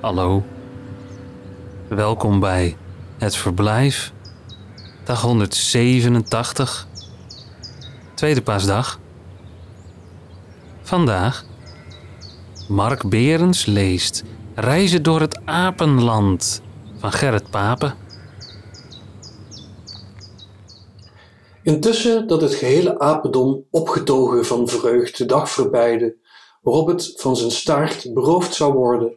Hallo. Welkom bij Het Verblijf. Dag 187. Tweede paasdag. Vandaag. Mark Berens leest Reizen door het Apenland van Gerrit Papen. Intussen dat het gehele apendom opgetogen van vreugd de dag voorbijde, het van zijn staart beroofd zou worden,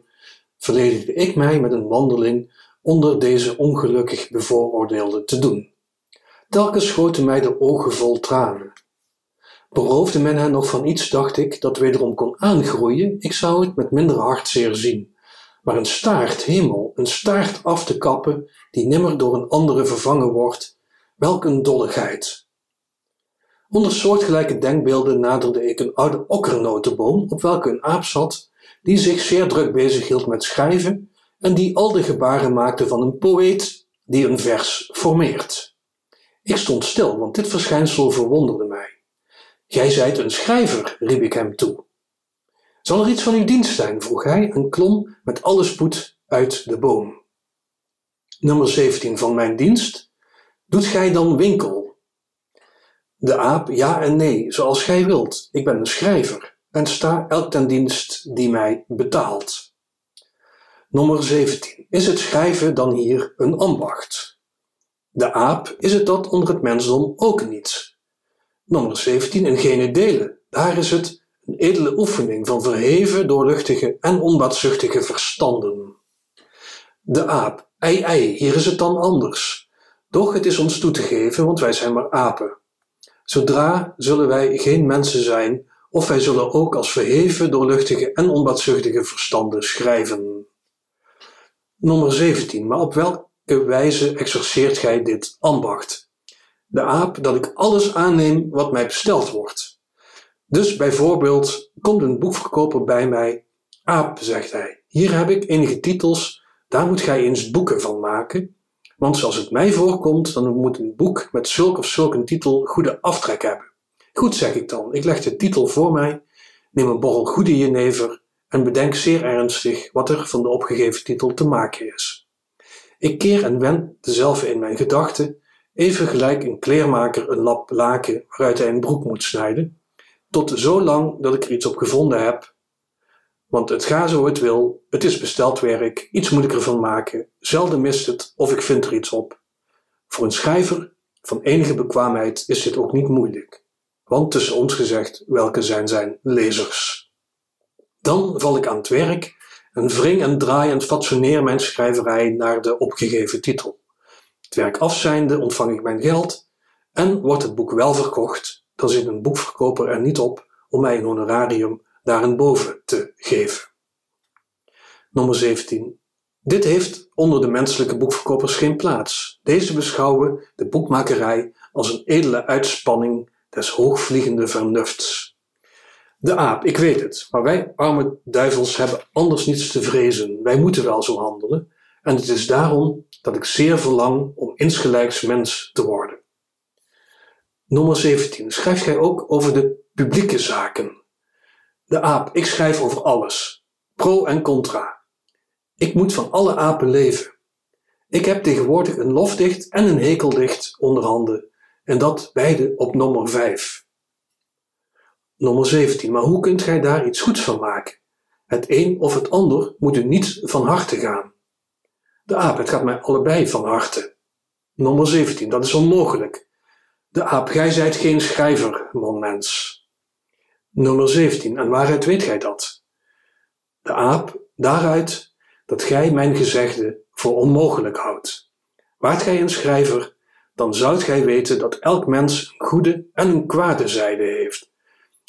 verledigde ik mij met een wandeling onder deze ongelukkig bevooroordeelde te doen. Telkens schoten mij de ogen vol tranen. Beroofde men hen nog van iets, dacht ik, dat wederom kon aangroeien, ik zou het met minder hartzeer zien. Maar een staart, hemel, een staart af te kappen, die nimmer door een andere vervangen wordt, welk een dolligheid. Onder soortgelijke denkbeelden naderde ik een oude okkernotenboom op welke een aap zat, die zich zeer druk bezig hield met schrijven en die al de gebaren maakte van een poëet die een vers formeert. Ik stond stil, want dit verschijnsel verwonderde mij. Gij zijt een schrijver, riep ik hem toe. Zal er iets van uw dienst zijn? vroeg hij en klom met alle spoed uit de boom. Nummer 17 van mijn dienst. Doet gij dan winkel? De aap, ja en nee, zoals gij wilt. Ik ben een schrijver en sta elk ten dienst die mij betaalt. Nummer 17. Is het schrijven dan hier een ambacht? De aap, is het dat onder het mensdom ook niet? Nummer 17. In geen delen. Daar is het een edele oefening van verheven, doorluchtige en onbaatzuchtige verstanden. De aap, ei ei, hier is het dan anders. Doch het is ons toe te geven, want wij zijn maar apen. Zodra zullen wij geen mensen zijn, of wij zullen ook als verheven, doorluchtige en onbaatzuchtige verstanden schrijven. Nummer 17. Maar op welke wijze exerceert gij dit ambacht? De aap dat ik alles aanneem wat mij besteld wordt. Dus bijvoorbeeld komt een boekverkoper bij mij. Aap, zegt hij, hier heb ik enige titels, daar moet gij eens boeken van maken. Want zoals het mij voorkomt, dan moet een boek met zulk of zulk een titel goede aftrek hebben. Goed, zeg ik dan, ik leg de titel voor mij, neem een borrel goede jenever en bedenk zeer ernstig wat er van de opgegeven titel te maken is. Ik keer en wend dezelfde in mijn gedachten, even gelijk een kleermaker een lap laken waaruit hij een broek moet snijden, tot zo lang dat ik er iets op gevonden heb. Want het gaat zo het wil, het is besteld werk, iets moet ik ervan maken, zelden mist het of ik vind er iets op. Voor een schrijver van enige bekwaamheid is dit ook niet moeilijk. Want tussen ons gezegd, welke zijn zijn lezers? Dan val ik aan het werk en wring en draai en fatsoeneer mijn schrijverij naar de opgegeven titel. Het werk af zijnde ontvang ik mijn geld en wordt het boek wel verkocht, dan zit een boekverkoper er niet op om mij een honorarium daarboven te geven. Nummer 17. Dit heeft onder de menselijke boekverkopers geen plaats. Deze beschouwen de boekmakerij als een edele uitspanning des hoogvliegende vernufts. De aap, ik weet het, maar wij arme duivels hebben anders niets te vrezen. Wij moeten wel zo handelen, en het is daarom dat ik zeer verlang om insgelijks mens te worden. Nummer 17. Schrijft gij ook over de publieke zaken? De aap, ik schrijf over alles. Pro en contra. Ik moet van alle apen leven. Ik heb tegenwoordig een lofdicht en een hekeldicht onder handen, en dat beide op nummer 5. Nummer 17. Maar hoe kunt gij daar iets goeds van maken? Het een of het ander moet u niet van harte gaan. De aap, het gaat mij allebei van harte. Nummer 17. Dat is onmogelijk. De aap, gij zijt geen schrijver, mon mens. Nummer 17. En waaruit weet gij dat? De aap, daaruit dat gij mijn gezegde voor onmogelijk houdt. Waart gij een schrijver, dan zoudt gij weten dat elk mens een goede en een kwade zijde heeft.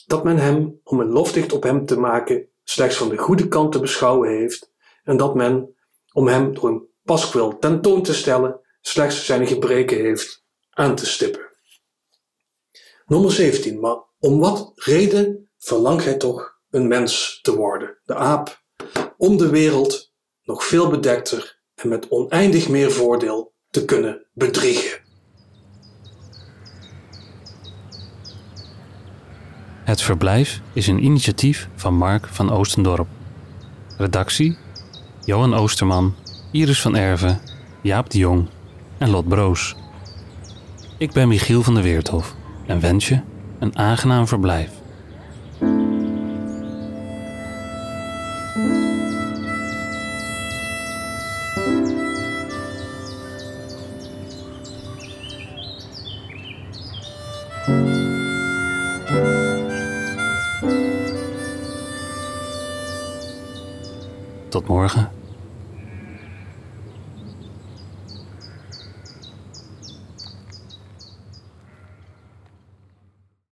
Dat men hem, om een lofdicht op hem te maken, slechts van de goede kant te beschouwen heeft, en dat men, om hem door een paskwil tentoon te stellen, slechts zijn gebreken heeft aan te stippen. Nummer 17. Maar om wat reden verlangt gij toch een mens te worden? De aap, om de wereld nog veel bedekter en met oneindig meer voordeel te kunnen bedriegen. Het verblijf is een initiatief van Mark van Oostendorp. Redactie: Johan Oosterman, Iris van Erven, Jaap de Jong en Lot Broos. Ik ben Michiel van der Weerthof en wens je een aangenaam verblijf. Tot morgen.